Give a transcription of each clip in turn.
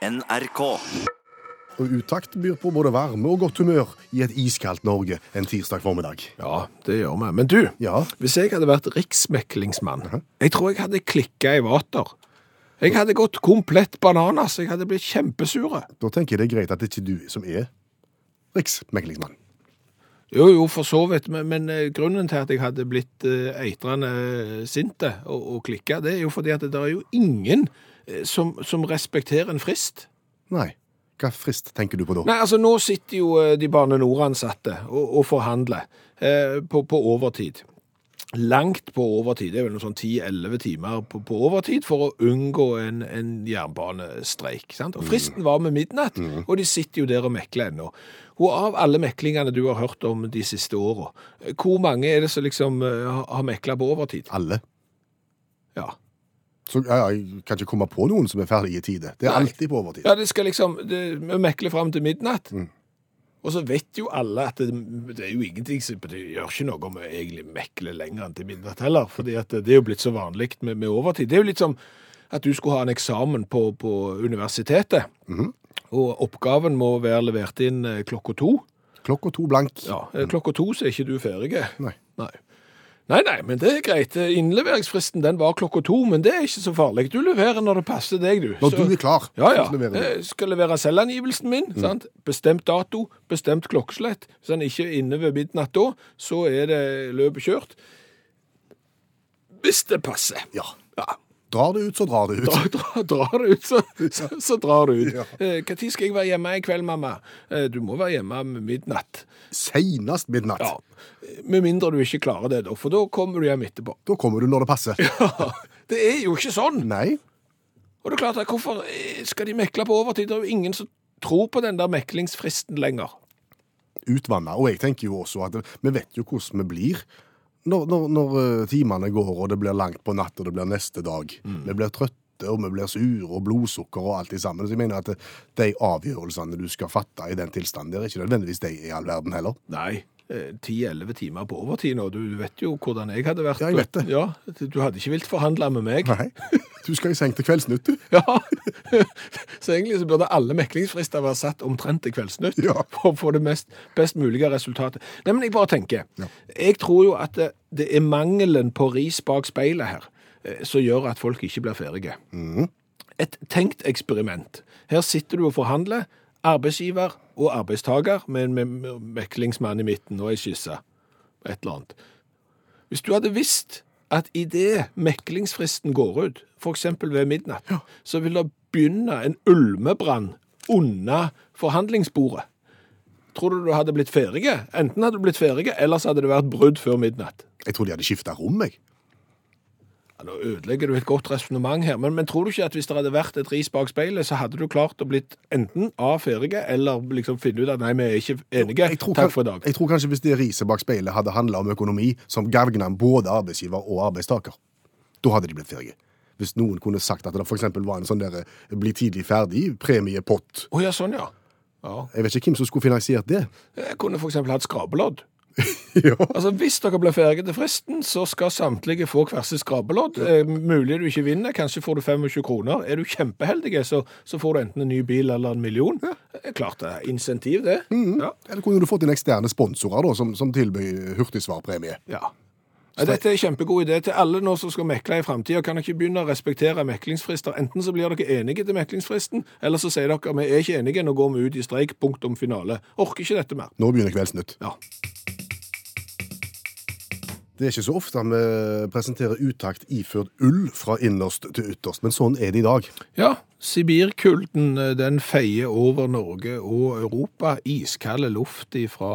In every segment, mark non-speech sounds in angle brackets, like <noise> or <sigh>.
NRK. Og Utakt byr på både varme og godt humør i et iskaldt Norge en tirsdag formiddag. Ja, det gjør vi. Men du, Ja. hvis jeg hadde vært riksmeklingsmann, jeg tror jeg hadde klikka i vater. Jeg hadde gått komplett bananas. Jeg hadde blitt kjempesure. Da tenker jeg det er greit at det ikke er du som er riksmeklingsmann. Jo, jo, for så vidt, men, men eh, grunnen til at jeg hadde blitt uh, eitrende sinte og, og klikka, det er jo fordi at det er jo ingen eh, som, som respekterer en frist. Nei. Hva frist tenker du på da? Nei, altså nå sitter jo eh, de Bane NOR-ansatte og, og forhandler eh, på, på overtid. Langt på overtid, det er vel noe sånn 10-11 timer på, på overtid for å unngå en, en jernbanestreik. Sant? Og fristen var med midnatt, og de sitter jo der og mekler ennå. Og av alle meklingene du har hørt om de siste åra, eh, hvor mange er det som liksom eh, har- har mekla på overtid? Alle. Ja. Så ja, jeg kan ikke komme på noen som er ferdig i tide. Det er Nei. alltid på overtid. Ja, det skal liksom det, Vi mekler fram til midnatt. Og så vet jo alle at det, det er jo ingenting som Det gjør ikke noe om vi egentlig mekler lenger enn til midnatt heller. fordi det er jo blitt så vanlig med, med overtid. Det er jo litt som at du skulle ha en eksamen på, på universitetet. Og oppgaven må være levert inn eh, klokka to. Klokka to blank. Ja, eh, Klokka to så er ikke du ferdig. Nei. Nei. Nei, nei, men det er greit. Innleveringsfristen den var klokka to, men det er ikke så farlig. Du leverer når det passer deg, du. Når Så- du er klar, Ja, ja. Jeg skal levere selvangivelsen min. sant? Bestemt dato, bestemt klokkeslett. Hvis han ikke er inne ved midnatt da, så er det løpet kjørt. Hvis det passer. Ja. Ja. Drar det ut, så drar det ut. Dra, dra, drar det ut, så, <laughs> så, så drar det ut. Ja. Eh, tid skal jeg være hjemme i kveld, mamma? Eh, Du må være hjemme midnatt. Senest midnatt. Ja. Med mindre du ikke klarer det, da, for da kommer du hjem etterpå. Da kommer du når det passer. <laughs> Det er jo ikke sånn! Nei. Og det er klart, at hvorfor eh, skal de mekle på overtid? Det er jo ingen som tror på den der meklingsfristen lenger. Utvanna. Og jeg tenker jo også at vi vet jo hvordan vi blir. Når, når, når eh, timene går, og det blir langt på natt, og det blir neste dag. Vi blir trøtte, og vi blir sure, og blodsukker og alt det sammen. Så jeg mener at de avgjørelsene du skal fatte i den tilstanden, der er ikke nødvendigvis de i all verden heller. Nei. 10-11 timer på overtid nå. Du vet jo hvordan jeg hadde vært. Ja, jeg vet det. Ja, Du hadde ikke vilt forhandle med meg. Nei. Du skal i seng til Kveldsnytt, du. Ja, <laughs> Så egentlig så burde alle meklingsfrister være satt omtrent til Kveldsnytt Ja. for å få det mest, best mulige resultatet. Nei, men jeg bare tenker, jeg tror jo at det, det er mangelen på ris bak speilet her eh, som gjør at folk ikke blir ferdige. Et tenkt eksperiment. Her sitter du og forhandler, arbeidsgiver og arbeidstaker med en me- me- meklingsmann i midten og ei skisse, et eller annet. Hvis du hadde visst at idet meklingsfristen går ut, f.eks. ved midnatt, så vil det begynne en ulmebrann under forhandlingsbordet. Tror du du hadde blitt ferdig? Enten hadde du blitt ferdig, eller så hadde det vært brudd før midnatt. Jeg tror de hadde skifta rom, jeg. Nå ødelegger du et godt resonnement her, men, men tror du ikke at hvis det hadde vært et ris bak speilet, så hadde du klart å blitt enten A ferdige, eller liksom finne ut at nei, vi er ikke enige, tror, takk for i dag. jeg tror kanskje hvis det riset bak speilet hadde handla om økonomi som gagna både arbeidsgiver og arbeidstaker, da hadde de blitt ferdige. Hvis noen kunne sagt at det eksempel var en sånn der eh, bli tidlig ferdig, premiepott. Oh, ja, sånn ja. ja. Jeg vet ikke hvem som skulle finansiert det. Jeg kunne eksempel hatt skrabelodd. <laughs> ja. Altså, Hvis dere blir ferdige til fristen, så skal samtlige få hver sitt skrapelodd. Eh, mulig du ikke vinner, kanskje får du 25 kroner. Er du kjempeheldig, så, så får du enten en ny bil eller en million. Eh, Klart det er insentiv, det. Ja. Eller kunne du fått inn eksterne sponsorer da, som, som tilbyr hurtigsvarpremie? ja. Ja, Dette er en kjempegod idé til alle nå som skal mekle i framtida. Kan dere ikke begynne å respektere meklingsfrister? Enten så blir dere enige til meklingsfristen, eller så sier dere vi er ikke enige, nå går vi ut i streik, punktum finale. Orker ikke dette mer. Nå begynner Kveldsnytt. Ja. Det er ikke så ofte vi presenterer utakt iført ull fra innerst til ytterst, men sånn er det i dag. Ja, Sibirkulden eh, den feier over Norge og Europa. Iskald luft fra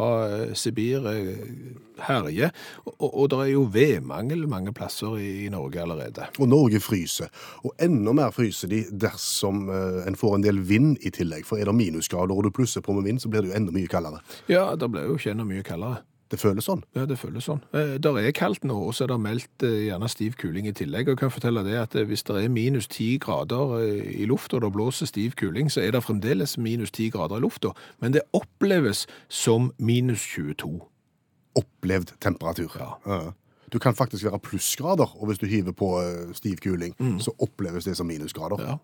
Sibir eh, herjer. Og, og det er jo vedmangel mange plasser i, Norge allerede. Og Norge fryser. Og enda mer fryser de dersom eh, en får en del vind i tillegg. For er det minusgrader og du plusser på med vind, så blir det jo enda mye kaldere. Ja, det blir jo ikke enda mye kaldere. Det føles sånn. Ja, det føles sånn. Det er kaldt nå, og så er det meldt eh, gjerne stiv kuling i tillegg. Og jeg kan fortelle det at eh, hvis det er minus 10 grader eh, i lufta, og det blåser stiv kuling, så er det fremdeles minus 10 grader i lufta. Men det oppleves som minus 22. Opplevd temperatur. Ja. Du kan faktisk være plussgrader, og hvis du hiver på eh, stiv kuling, så oppleves det som minusgrader. Ja.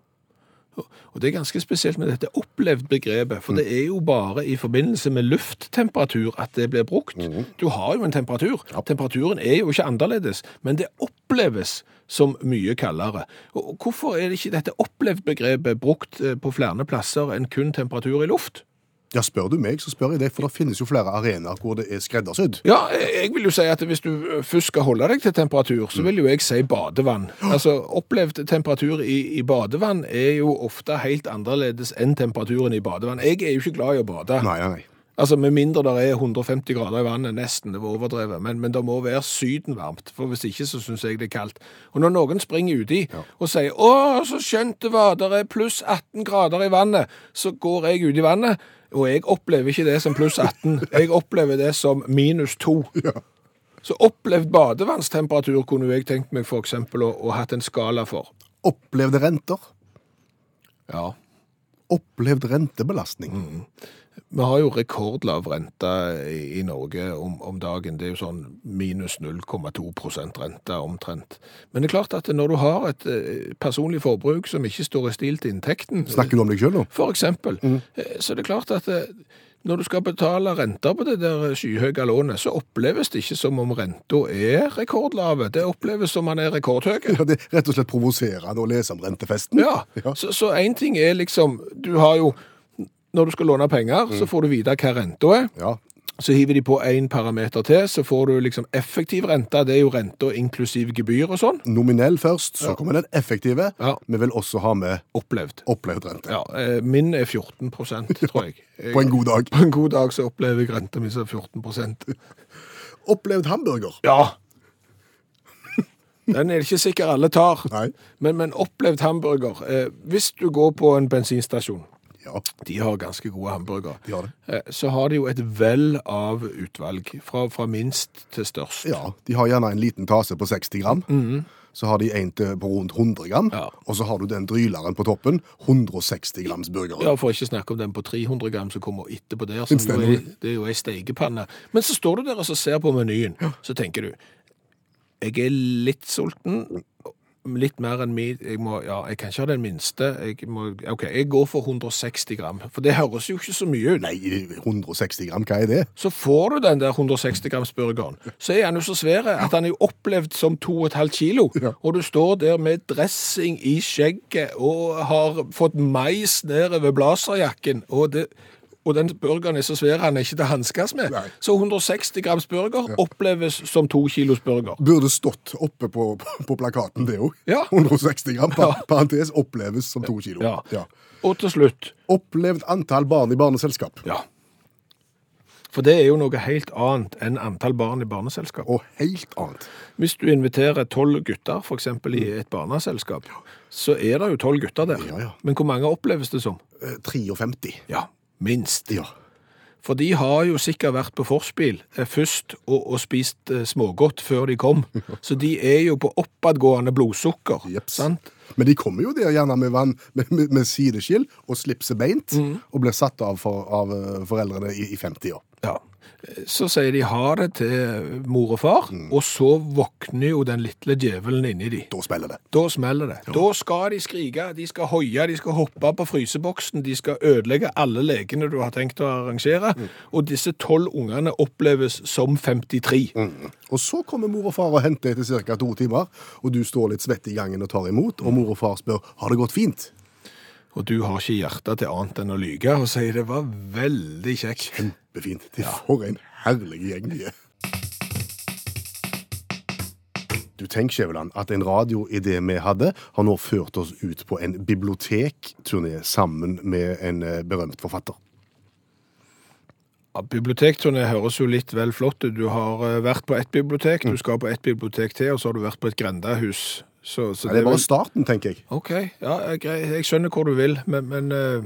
Og det er ganske spesielt med dette opplevd-begrepet, for det er jo bare i forbindelse med lufttemperatur at det blir brukt. Du har jo en temperatur. Temperaturen er jo ikke annerledes, men det oppleves som mye kaldere. Og hvorfor er det ikke dette opplevd-begrepet brukt eh, på flere plasser enn kun temperatur i luft? Ja, spør du meg, så spør jeg deg, for det finnes jo flere arenaer hvor det er skreddersydd. Ja, jeg vil jo si at hvis du eh, først skal holde deg til temperatur, så vil jo jeg si badevann. <gasps> Altså, opplevd temperatur i, i badevann er jo ofte helt annerledes enn temperaturen i badevann. Jeg er jo ikke glad i å bade. Nei, nei, nei. Altså, Med mindre det er 150 grader i vannet, nesten, det var overdrevet. Men, men det må være sydenvarmt, for hvis ikke så syns jeg det er kaldt. Og når noen springer uti og sier 'Å, så skjønt det var, det er pluss 18 grader i vannet', så går jeg ut i vannet, og jeg opplever ikke det som pluss 18. <laughs> Jeg opplever det som minus 2. Så opplevd badevannstemperatur kunne jeg tenkt meg for eksempel å, å hatt en skala for. Opplevde renter. Ja. Opplevd rentebelastning. Vi har jo rekordlav rente i, Norge om, om dagen. Det er jo sånn minus 0,2% rente omtrent. Men det er klart at når du har et eh, personlig forbruk som ikke står i stil til inntekten, Snakker du om deg sjøl nå? for eksempel, Mm. så det er klart at eh, når du skal betale renter på det der skyhøye lånet, så oppleves det ikke som om renta er rekordlave. Det oppleves som om man er rekordhøy. <laughs> Ja, det er rett og slett provoserende å lese om rentefesten. Ja, Ja. så, en ting er liksom, du har jo, når du skal låne penger, så får du vite hva renta er. Ja. Så hiver de på en parameter til, så får du liksom effektiv rente, det er jo renta inklusiv gebyr og sånn. Nominell først, så kommer den effektive. Ja. Vi vil også ha med Opplevd. opplevd rente. Ja, eh, min er 14% <laughs> tror jeg. jeg. På en god dag. <laughs> På en god dag så opplever jeg renta mi som 14% <laughs> Opplevd hamburger. Ja! Den er det ikke sikkert alle tar. Nei. Men, men opplevd hamburger. Eh, hvis du går på en bensinstasjon, Ja, de har ganske gode hamburgere. de har det. Eh, Så har de jo et vell av utvalg, fra, fra minst til størst. Ja, de har gjerne en liten tase på 60 gram. Så har de en til på rundt 100 gram. Ja. Og så har du den dryleren på toppen. 160 grams burger. Ja, For ikke snakke om den på 300 gram som kommer etterpå der. Som jo er, det er jo ei steikepanne. Men så står du der og så ser på menyen, så tenker du Jeg er litt sulten. Litt mer enn min jeg, må, ja, jeg kan ikke ha den minste. Jeg, må, OK, jeg går for 160 gram. For det høres jo ikke så mye ut. Nei, 160 gram, hva er det? Så får du den der 160 grams burgeren, så er han jo så svær at han er jo opplevd som 2,5 kilo. Ja. Og du står der med dressing i skjegget og har fått mais nedover blazerjakken. Og, det, og den burgeren er så svær han er ikke til å hanskes med. Nei. Så 160 grams burger oppleves som to kilos burger. Burde stått oppe på, på plakaten, det òg. Ja. 160 gram, ja. parentes, oppleves som to kilo. Ja. Og til slutt Opplevd antall barn i barneselskap. Ja. For det er jo noe helt annet enn antall barn i barneselskap. Og helt annet. Hvis du inviterer tolv gutter, f.eks. i et barneselskap, så er det jo tolv gutter der. Ja, ja. Men hvor mange oppleves det som? Eh, 53. Ja, minst. Ja. For de har jo sikkert vært på forspill eh, først og, og spist eh, smågodt før de kom. <laughs> Så de er jo på oppadgående blodsukker. Jeps. Sant? Men de kommer jo der gjerne med, vann, med, med, med sideskill og slipset beint, og blir satt av for, av eh, foreldrene i, i 50 år. Ja. Så sier de ha det til mor og far, og så våkner jo den lille djevelen inni de. Da smeller det. Da smeller det. Da skal de skrike, de skal hoie, de skal hoppe på fryseboksen, de skal ødelegge alle lekene du har tenkt å arrangere, og disse tolv ungene oppleves som 53. Og så kommer mor og far og henter etter ca. to timer, og du står litt svett i gangen og tar imot, og mor og far spør har det gått fint. Og du har ikke hjerte til annet enn å lyge, og si det var veldig kjekt. Kjempefint. De får en herlig gjeng de er. Du tenk, Skjæveland, at en radioidé vi hadde, har nå ført oss ut på en bibliotekturné sammen med en eh, berømt forfatter. Ja, Bibliotekturné høres jo litt vel flott ut. Du har eh, vært på ett bibliotek, du skal på ett bibliotek til, og så har du vært på et grendehus. Så, så det er vel- bare starten, tenker jeg. OK, ja, greit. Jeg skjønner hvor du vil, men, men uh,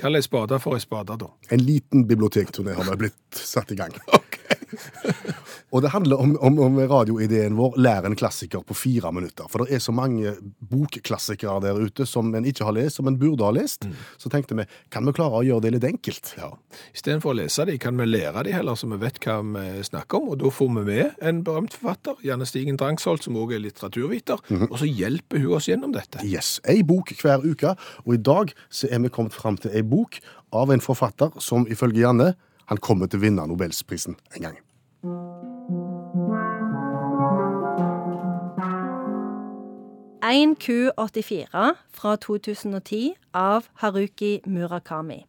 kall ei spade for ei spade, da. En liten bibliotekturné har vi blitt satt i gang. <laughs> Og det handler om, om, om radioideen vår 'Lær en klassiker på fire minutter'. For det er så mange bokklassikere der ute som en ikke har lest, som en burde ha lest. Så tenkte vi kan vi klare å gjøre det litt enkelt? Ja. Istedenfor å lese de, kan vi lære de heller, så vi vet hva vi snakker om. Og da får vi med en berømt forfatter, Janne Stigen Drangsholt, som også er litteraturviter, og så hjelper hun oss gjennom dette. Yes, Ei bok hver uke, og i dag så er vi kommet fram til ei bok av en forfatter som ifølge Janne han kommer til å vinne Nobelsprisen en gang. En Q84 fra 2010 av Haruki Murakami.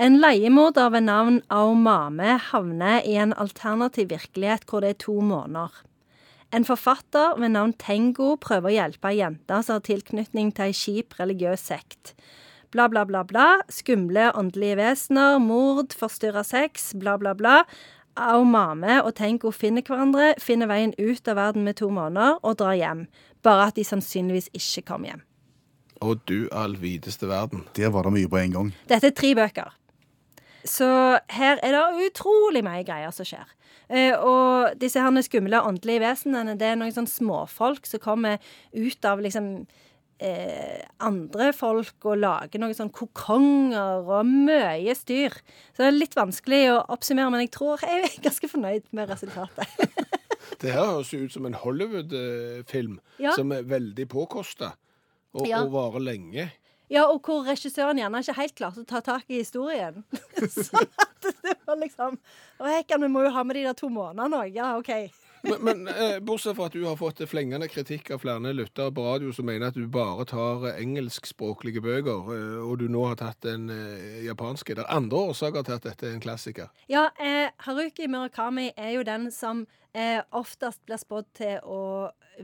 En leiemorder ved navn Aomame havner i en alternativ virkelighet hvor det er to måneder. En forfatter ved navn Tengo prøver å hjelpe ei jente som har tilknytning til ei kjip religiøs sekt. Bla, bla, bla, bla. Skumle åndelige vesener, mord, forstyrra sex, bla, bla, bla. Aomame og Tengo finner hverandre, finner veien ut av verden med to måneder og drar hjem. Bare at de sannsynligvis ikke kom hjem. Og du all videste verden. Der var det mye på en gang. Dette er tre bøker. Så her er det utrolig mye greier som skjer. Eh, og disse her skumle åndelige vesenene, det er noen sånn småfolk som kommer ut av liksom eh, andre folk og lager noen sånn kokonger og mye styr. Så det er litt vanskelig å oppsummere, men jeg tror jeg er ganske fornøyd med resultatet. <laughs> Det her høres jo ut som en Hollywood-film Ja. som er veldig påkosta og, Ja. og varer lenge. Ja, og hvor regissøren gjerne ikke helt klarte å ta tak i historien. <laughs> så at det var liksom Å, hekken, vi må jo ha med de der to månedene òg. Ja, OK. Men, men eh, bortsett fra at du har fått flengende kritikk av flere lyttere på radio som mener at du bare tar eh, engelskspråklige bøker, eh, og du nå har tatt en eh, japansk. Er andre årsaker til at dette er en klassiker? Ja, eh, Haruki Murakami er jo den som eh, oftest blir spådd til å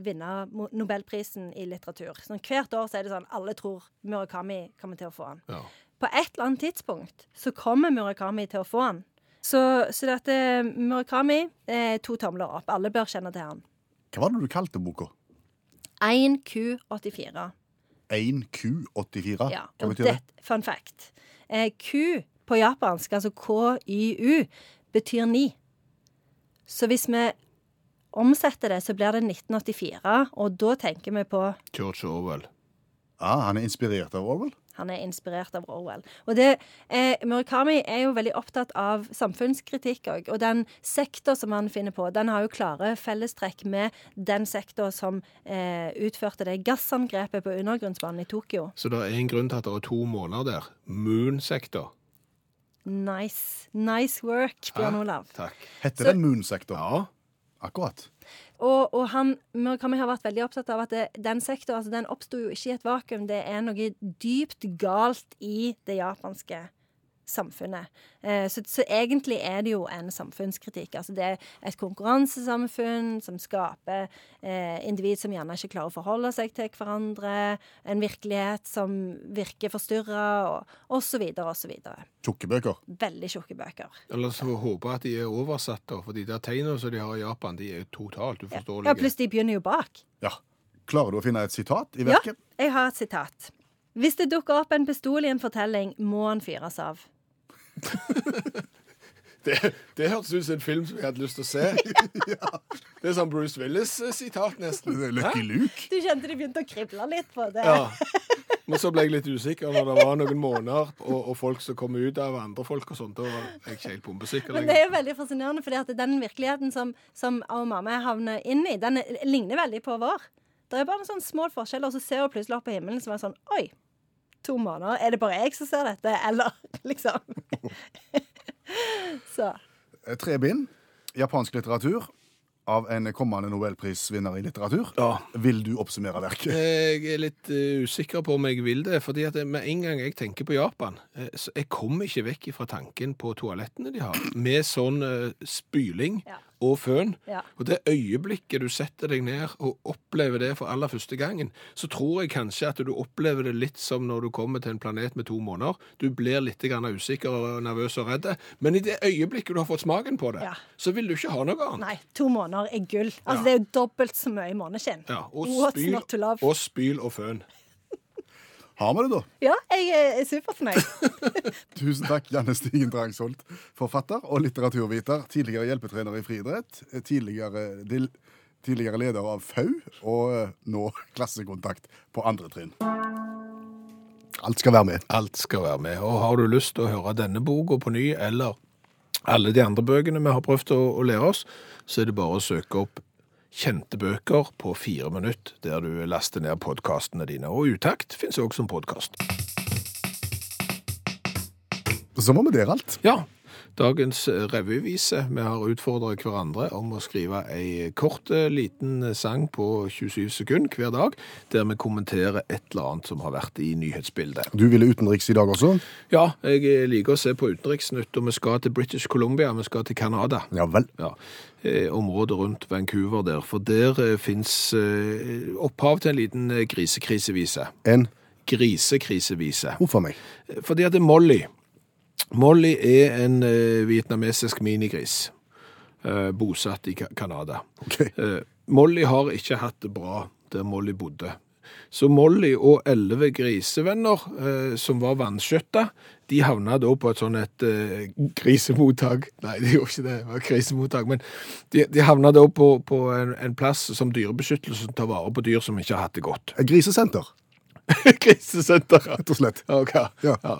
vinne Nobelprisen i litteratur. Sånn, hvert år så er det sånn alle tror Murakami kommer til å få den. Ja. På et eller annet tidspunkt så kommer Murakami til å få den. Så, så dette Murakami er to tomler opp. Alle bør kjenne til han. Hva var det du kalte boka? 1Q84. 1Q84? Ja, Hva betyr det? det, fun fact. Eh, Q på japansk, altså KYU, betyr ni. Så hvis vi omsetter det, så blir det 1984, og da tenker vi på George Orwell. Ah, han er inspirert av Orwell? Han er inspirert av Orwell. Og det, eh, Murakami er jo veldig opptatt av samfunnskritikk òg. Og den sektor som han finner på, den har jo klare fellestrekk med den sektor som eh, utførte det gassangrepet på undergrunnsbanen i Tokyo. Så det er en grunn til at det er to måneder der. Moon-sektor. Nice. Nice work, Bjørn Olav. Takk. Heter Så- det Moon-sektor? Ja. Akkurat. Og, og han, Murakami har vært veldig opptatt av at det, den sektoren altså oppsto jo ikke i et vakuum. Det er noe dypt galt i det japanske samfunnet. Eh, så, så egentlig er det jo en samfunnskritikk. Altså det er et konkurransesamfunn som skaper eh, individ som gjerne ikke klarer å forholde seg til hverandre. En virkelighet som virker forstyrra, og, og så videre og så videre. Tjukke bøker. Veldig tjukke bøker. Eller så håper jeg at de er oversatt, da, for de der tegnene som de har i Japan, de er jo totalt uforståelige. Ja, pluss de begynner jo bak. Ja. Klarer du å finne et sitat i Ja, jeg har et sitat. Hvis det dukker opp en pistol i en fortelling, må han fyres av. <laughs> Det, det hørtes ut som en film som jeg hadde lyst til å se. <laughs> Det er sånn Bruce Willis-sitat, nesten. Det er Lucky Luke. Du kjente de begynte å krible litt på det. Ja. <laughs> Men så ble jeg litt usikker når det var noen måneder og, og folk som kom ut av andre folk og sånt. Da var jeg ikke helt bombesikker Men det er jo veldig fascinerende, fordi at den virkeligheten som, som mamma havner inn i, den er- ligner veldig på vår. Det er bare en sånn små forskjell, og så ser hun plutselig opp på himmelen som er sånn Oi, to måneder. Er det bare jeg som ser dette, eller liksom? <laughs> så. Eh, Tre bind. Japansk litteratur av en kommende nobelprisvinner i litteratur. Ja. Vil du oppsummere verket? Jeg er litt eh, usikker på om jeg vil det, fordi at med en gang jeg tenker på Japan, eh, så jeg kommer ikke vekk fra tanken på toalettene de har, med sånn spyling Ja. Og føn. Ja. Og det øyeblikket du setter deg ned og opplever det for aller første gangen, så tror jeg kanskje at du opplever det litt som når du kommer til en planet med to måneder. Du blir litt grann usikker og nervøs og redd, men i det øyeblikket du har fått smaken på det, Ja. så vil du ikke ha noe annet. Nei, to måneder er gull. Altså, Ja. Det er jo dobbelt så mye måneskinn. Ja, og, spyl, og spyl og føn. Har vi det, da? Ja, jeg er superfornøyd. <laughs> Tusen takk, Janne Stigen Drangsholt, forfatter og litteraturviter. Tidligere hjelpetrener i friidrett. Tidligere, tidligere leder av FAU, og eh, nå klassekontakt på andre trinn. Alt skal være med. Alt skal være med. Og har du lyst til å høre denne boka på ny, eller alle de andre bøkene vi har prøvd å, å lære oss, så er det bare å søke opp kjente bøker på fire minutter, der du laster ned podkastene dine. Og Utakt finnes også som podkast. Så må vi der alt. Ja. Dagens revyvise. Vi har utfordret hverandre om å skrive ei kort, liten sang på 27 sekunder hver dag, der vi kommenterer et eller annet som har vært i nyhetsbildet. Du ville utenriks i dag også? Ja, jeg liker å se på Utenriksnytt, og vi skal til British Columbia, vi skal til Canada. Ja vel. Ja, eh, området rundt Vancouver der, for der eh, fins eh, opphav til en liten eh, grisekrisevise. En Grisekrisevise. Hvorfor meg. Fordi at det er Molly. Molly er en eh, vietnamesisk minigris, eh, bosatt i Canada. Okay. Eh, Molly har ikke hatt det bra der Molly bodde. Så Molly og elleve grisevenner eh, som var vanskjøtta, de havna da på et sånn et eh, grisemottak. Nei, de gjorde ikke det, det var krisemottak. Men de, de havna da på, på en, en plass som dyrebeskyttelse som tar vare på dyr som ikke har hatt det godt. Et grisesenter, <laughs> Grisesenter, ja. rett og slett. Ok, Ja. ja.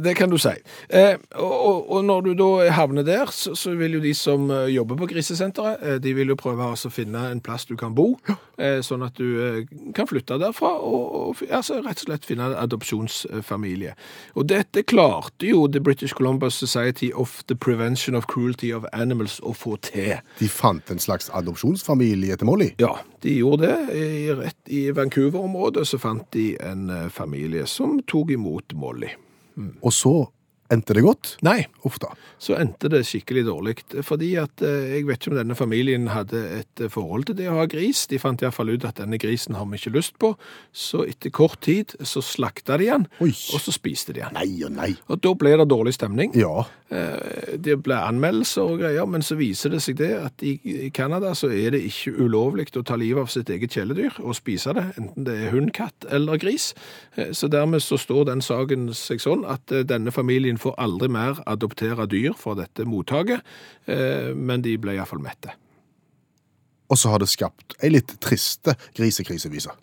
Det kan du si. Eh, og, og- når du da havner der, så, så vil jo de som eh, jobber på grisesenteret, eh, de vil jo prøve altså, å finne en plass du kan bo, eh, sånn at du kan flytte derfra og, og altså, rett og slett finne en adopsjonsfamilie. Og dette klarte jo The British Columbus Society of the Prevention of Cruelty of Animals å få til. De fant en slags adopsjonsfamilie til Molly. Ja, de gjorde det. I, rett i Vancouver-området så fant de en eh, familie som tok imot Molly. Og så endte det godt. Nei, Uff da. så endte det skikkelig dårlig. Fordi at eh, jeg vet ikke om denne familien hadde et eh, forhold til det å ha gris. De fant iallfall ut at denne grisen har vi ikke lyst på. Så etter kort tid så slakta de den, Oi. og så spiste de den. Nei og nei. Og da ble det dårlig stemning. Ja. Eh, Det ble anmeldelser og greier, men så viser det seg det at i Canada så er det ikke ulovlig å ta livet av sitt eget kjæledyr og spise det, enten det er hund, katt eller gris. Så dermed så står den saken seg sånn at denne familien får aldri mer adoptere dyr fra dette mottaket, eh, men de ble iallfall mette. Og så har det skapt ei litt triste grisekrisevise.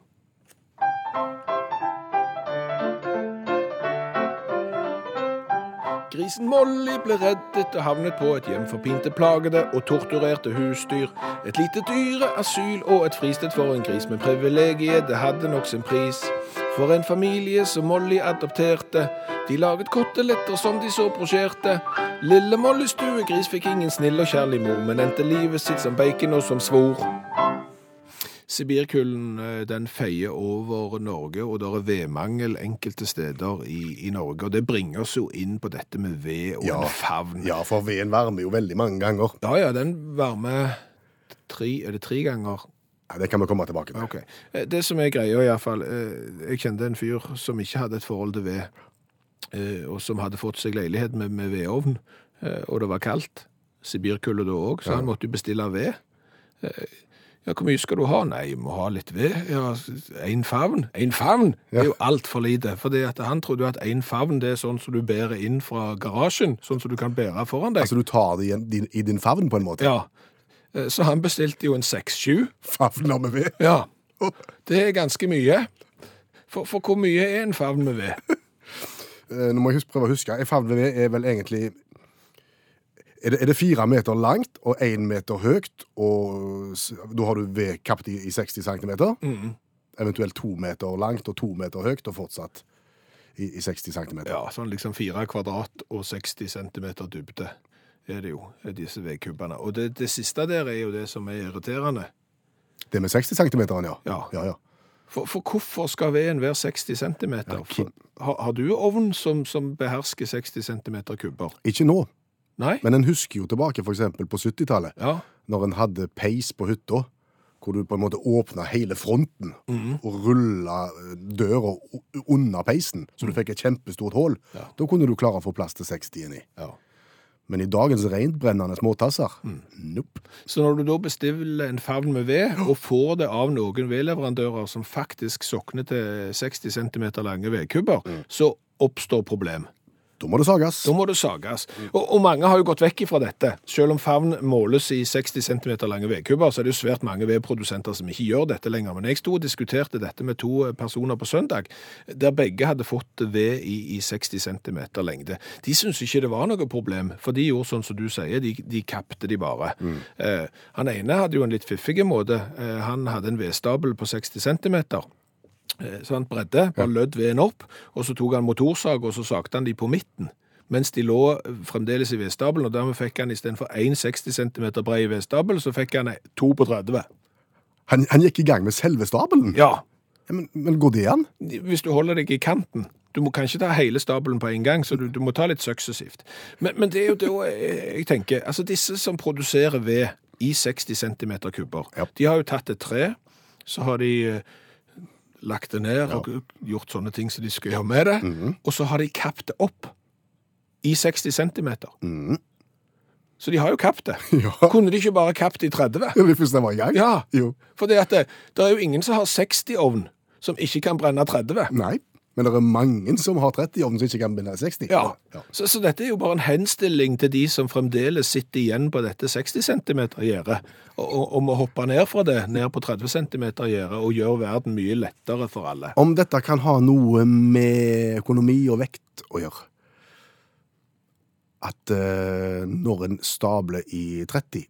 Grisen Molly ble reddet og havnet på et hjem for pinte plagede og torturerte husdyr. Et lite dyreasyl og et fristed for en gris med privilegiet, det hadde nok sin pris. For en familie som Molly adopterte, de laget koteletter som de så brosjerte. Lille Molly stuegris fikk ingen snill og kjærlig mor, men endte livet sitt som bacon og som svor. Sibirkulden eh, den feier over Norge, og det er vedmangel enkelte steder i, i Norge. Og det bringer oss jo inn på dette med ved og Ja. favn. Ja, for veden varmer jo veldig mange ganger. Ja, ja, den varmer tre, er det tre ganger? Ja, det kan vi komme tilbake til. Ok. Eh, Det som er greia i hvert fall, eh, jeg kjente en fyr som ikke hadde et forhold til ved, og som hadde fått seg leilighet med, med vedovn, eh, og det var kaldt. Sibirkulde da òg, så Ja. han måtte jo bestille ved. Eh, Ja, hvor mye skal du ha? Nei, jeg må ha litt ved. Ja, en favn. En favn Ja. er jo altfor lite. For han trodde jo at en favn det er sånn som du bærer inn fra garasjen, sånn som du kan bære foran deg. Altså, du tar det i, din, i din favn på en måte? Ja. Eh, Så han bestilte jo en 6-7. Favner med ved? Ja. Det er ganske mye. For, for hvor mye er en favn med ved? <laughs> Eh, Nå må jeg huske, prøve å huske. Favn er vel egentlig er det, er det fire meter langt og én meter høyt, og da har du ved kapt i, i 60 centimeter? Mm. Eventuelt to meter langt og to meter høyt, og fortsatt i, i 60 centimeter. Ja, sånn liksom fire kvadrat og 60 centimeter dybde er det jo, er disse vedkubbene. Og det, det siste der er jo det som er irriterende. Det med 60 centimeter, ja. Ja. ja, ja. For, for hvorfor skal veden være 60 centimeter? Har, har du ovn som, som behersker 60 centimeter kubber? Ikke nå, Nei? men en husker jo tilbake eksempel på 70-tallet, Ja. når en hadde peis på hytta, hvor du på en måte åpna hele fronten mm. og rulla døra under peisen, så du fikk et kjempestort hull. Mhm. Ja. Da kunne du klare å få plass til 60 inni. ja. Men i dagens rentbrennende småtasser, Mm. nope. Så når du da bestiller en favn med ved, og får det av noen vedleverandører som faktisk sokner til 60 cm lange vedkubber, så oppstår problem. Da må det sages. Da må det sages. Og, og mange har jo gått vekk ifra dette. Selv om favn måles i 60 cm lange vedkubber, så er det jo svært mange vedprodusenter som ikke gjør dette lenger. Men jeg sto og diskuterte dette med to personer på søndag, der begge hadde fått ved i, i 60 cm lengde. De syntes ikke det var noe problem, for de gjorde sånn som du sier, de, de kappte de bare. Mm. Eh, han ene hadde jo en litt fiffig måte. Eh, han hadde en vedstabel på 60 cm. Eh, så han bredde, bare lødd veden opp, og så tok han motorsag og så sagte han de på midten. Mens de lå fremdeles i vedstabelen, og dermed fikk han istedenfor 1,60 cm brei vedstabel, så fikk han 2 på 30. Han, han, gikk i gang med selve stabelen? Ja. men, men, går det an? Hvis du holder deg i kanten. Du må kanskje ta hele stabelen på en gang, så du, du må ta litt suksessivt. Men, men, det er jo da jeg tenker Altså, disse som produserer ved i 60 cm kubber, ja. de har jo tatt et tre, så har de eh, lagt det ned og gjort sånne ting som de skal gjøre med det. Mm. Og så har de kapt det opp i 60 cm. Mm. Så de har jo kapt det. <laughs> Ja. Kunne de ikke bare kapt i 30? Ja, Hvis det var gang? Ja, for det er jo ingen som har 60-ovn som ikke kan brenne 30. Nei. Men det er mange som har 30-ovn som ikke kan binde 60. Ja, ja. Så, så, dette er jo bare en henstilling til de som fremdeles sitter igjen på dette 60 cm-gjerdet, om å hoppe ned fra det, ned på 30 cm-gjerdet, og gjøre verden mye lettere for alle. Om dette kan ha noe med økonomi og vekt å gjøre? At uh, når en stabler i 30,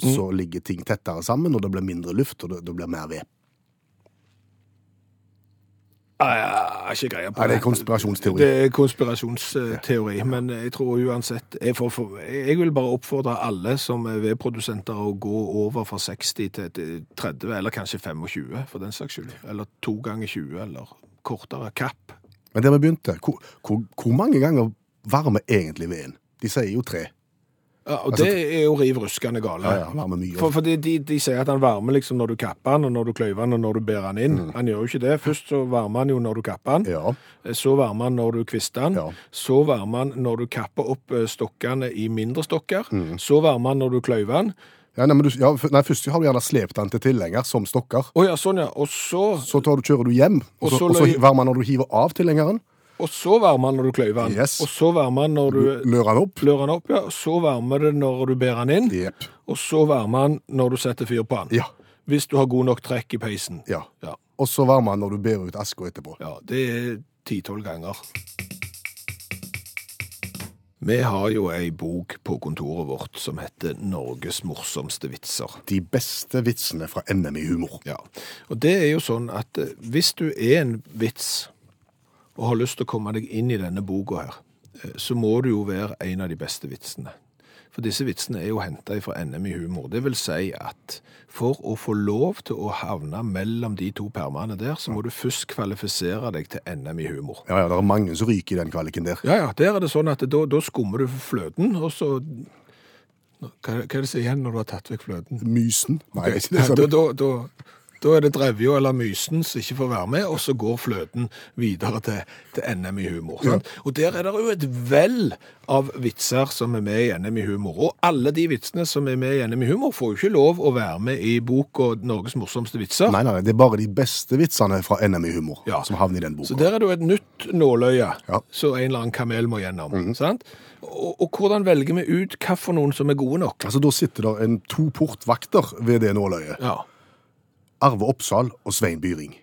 mm. så ligger ting tettere sammen, og det blir mindre luft, og det, det blir mer ved. Jeg ikke greie på det. det er konspirasjonsteori. Det er konspirasjonsteori, men jeg tror uansett jeg, får, jeg, vil bare oppfordre alle som er vedprodusenter å gå over fra 60 til 30, eller kanskje 25 for den saks skyld. Eller to ganger 20, eller kortere kapp. Men der vi begynte, hvor, hvor, hvor mange ganger varmer egentlig veden? De sier jo tre. Ja, og altså, Det er jo riv ruskende gale. Ja, ja, varmer mye. For, for de, de, de, sier at han varmer liksom når du kapper han, og når du kløyver han, og når du bærer han inn. Mm. Han gjør jo ikke det. Først så varmer han jo når du kapper han. Ja. Eh, så varmer han når du kvister han. Ja. Så varmer han når du kapper opp eh, stokkene i mindre stokker. Mm. Så varmer han når du kløyver han. Ja, nei, du, ja, nei, Først har du gjerne slept den til tilhenger som stokker. Oh, ja, sånn ja. Og så Så tar du, kjører du hjem, og, og så, og så varmer han når du hiver av tilhengeren og så varmer den når du kløyver den. Yes. Og så varmer den når du Lører den opp. Lører den opp, ja. Så varmer det når du bærer den inn. Yep. Og så varmer den når du setter fyr på den. Ja. Hvis du har god nok trekk i peisen. Ja. ja. Og så varmer den når du bærer ut aska etterpå. Ja, det er ti-tolv ganger. Vi har jo ei bok på kontoret vårt som heter 'Norges morsomste vitser'. De beste vitsene fra NM i humor. Ja, og det er jo sånn at eh, hvis du er en vits og har lyst til å komme deg inn i denne boka her, eh, så må du jo være en av de beste vitsene. For disse vitsene er jo henta fra NM i humor. Det vil si at for å få lov til å havne mellom de to permene der, så må du først kvalifisere deg til NM i humor. Ja, ja, det er mange som ryker i den kvaliken der. Ja, ja. Der er det sånn at da, da skummer du fløten, og så hva, hva er det som igjen når du har tatt vekk fløten? Mysen. Nei, okay. <laughs> Da, da, da, da er det Drevja eller Mysen som ikke får være med, og så går fløten videre til, til NM i humor. Ja. Og der er det jo et vell av vitser som er med i NM i humor. Og alle de vitsene som er med i NM i humor, får jo ikke lov å være med i boka 'Norges morsomste vitser'. Nei, nei, det er bare de beste vitsene fra NM i humor ja. som havner i den boka. Så der er det jo et nytt nåløye ja. som en eller annen kamel må gjennom. Mm. sant? Og, og, hvordan velger vi ut for noen som er gode nok? Altså, Da sitter det en to portvakter ved det nåløyet. Ja. Arve Oppsal og Svein Byring.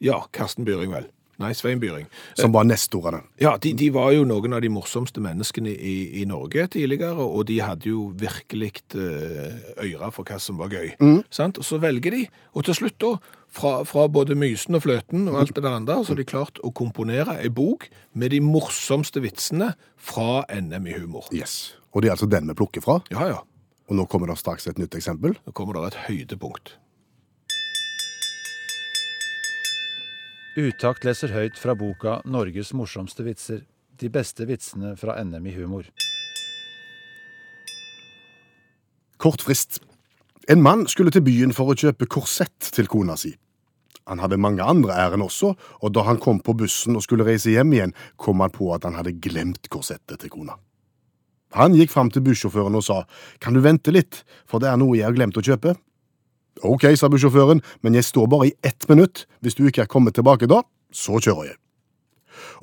Ja, Karsten Byring, vel. Nei, Svein Byring. Som var nestorene. Ja, de, de, var jo noen av de morsomste menneskene i, i Norge tidligere, og de hadde jo virkelig uh, øyre for hva som var gøy. Mm. Sant? Og så velger de, og til slutt da, fra, fra, både Mysen og Fløten og alt det der andre, så har de klart å komponere ei bok med de morsomste vitsene fra NM i humor. Yes, Og det er altså den vi plukker fra? Ja, ja. Og nå kommer det straks et nytt eksempel? Nå kommer det et høydepunkt. Utakt leser høyt fra boka 'Norges morsomste vitser'. De beste vitsene fra NM i humor. Kort frist. En mann skulle til byen for å kjøpe korsett til kona si. Han hadde mange andre ærend også, og da han kom på bussen og skulle reise hjem igjen, kom han på at han hadde glemt korsettet til kona. Han gikk fram til bussjåføren og sa, kan du vente litt, for det er noe jeg har glemt å kjøpe. Ok, sa bussjåføren, men jeg står bare i ett minutt. Hvis du ikke er kommet tilbake da, så kjører jeg.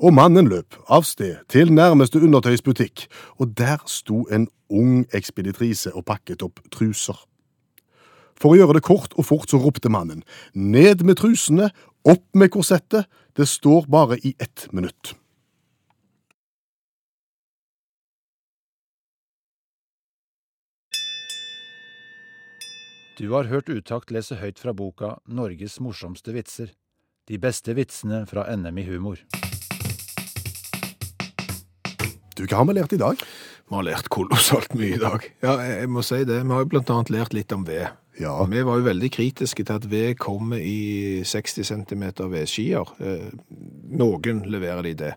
Og mannen løp av sted til nærmeste undertøysbutikk, og der sto en ung ekspeditrise og pakket opp truser. For å gjøre det kort og fort så ropte mannen, ned med trusene, opp med korsettet, det står bare i ett minutt. Du har hørt Utakt lese høyt fra boka Norges morsomste vitser. De beste vitsene fra NM i humor. Du, hva har vi lært i dag? Vi har lært kolossalt mye i dag. Ja, jeg må si det. Vi har jo blant annet lært litt om ved. Ja, Vi var jo veldig kritiske til at ved kommer i 60 cm vedskier. Eh, Noen leverer de det,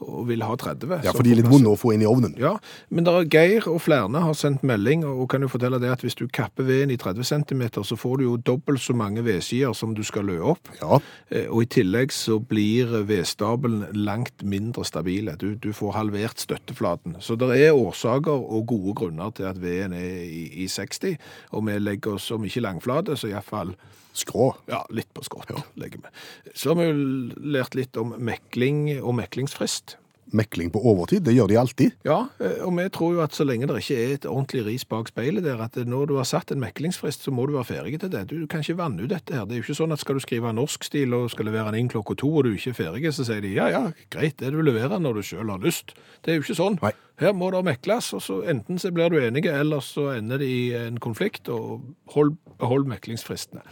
og vil ha 30. ja for de er litt vonde å få inn i ovnen. Ja, men der er Geir og flere har sendt melding, og kan jo fortelle det at hvis du kapper veden i 30 cm, så får du jo dobbelt så mange vedskier som du skal lø opp. Ja, Eh, Og i tillegg så blir vedstabelen langt mindre stabile. Du, du får halvert støtteflaten. Så det er årsaker og gode grunner til at veden er i, i 60, og vi legger oss om ikke langflate, så iallfall skrå. ja, litt på skrå. vi. Så har vi jo lært litt om mekling og meklingsfrist. Mekling på overtid, det gjør de alltid. Ja, eh, og vi tror jo at så lenge det ikke er et ordentlig ris bak speilet der, at når du har satt en meklingsfrist, så må du være ferdig til det. Du kan ikke vanne ut dette her. Det er jo ikke sånn at skal du skrive norsk stil og skal levere den inn klokka to, og du ikke er ferdig, så sier de ja, ja, greit, det du leverer når du selv har lyst. Det er jo ikke sånn. Nei. Her må det mekles, og så enten så blir du enige, eller så ender det i en konflikt, og hold, hold meklingsfristene.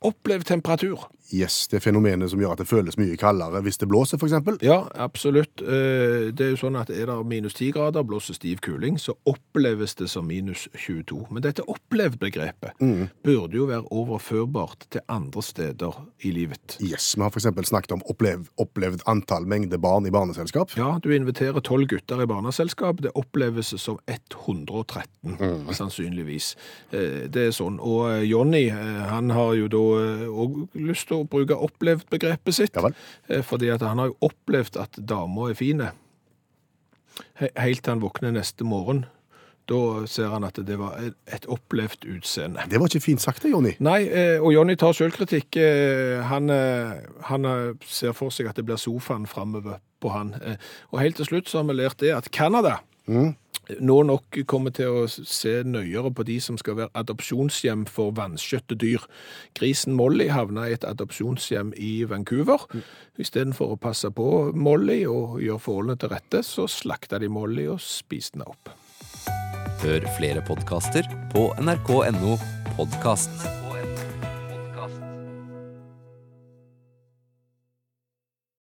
Opplev temperatur. Yes, det fenomenet som gjør at det føles mye kaldere hvis det blåser, eksempel. Ja, absolutt. Eh, Det er jo sånn at er det minus 10 grader, blåser stiv kuling, så oppleves det som minus 22. Men dette opplevd-begrepet burde jo være overførbart til andre steder i livet. Yes, vi har eksempel snakket om opplev, opplevd antall mengde barn i barneselskap. Ja, du inviterer 12 gutter i barneselskap, det oppleves som 113, sannsynligvis. Eh, Det er sånn. Og eh, Jonny, han har jo da òg lyst til å bruke opplevd-begrepet sitt. Ja. Eh, Fordi at han har jo opplevd at dama er fine. Helt til han våkner neste morgen. Da ser han at det var et- opplevd utseende. Det var ikke fint sagt det, Jonny. Nei, eh, og Jonny tar selvkritikk. Eh, Han, han ser for seg at det blir sofaen framover på han. Og helt til slutt så har vi lært det at Canada nå nok kommer til å se nøyere på de som skal være adopsjonshjem for vanskjøtte dyr. Grisen Molly havna i et adopsjonshjem i Vancouver. Istedenfor å passe på Molly og gjøre forholdene til rette, så slakta de Molly og spiste henne opp. Hør flere podkaster på nrk.no podkast.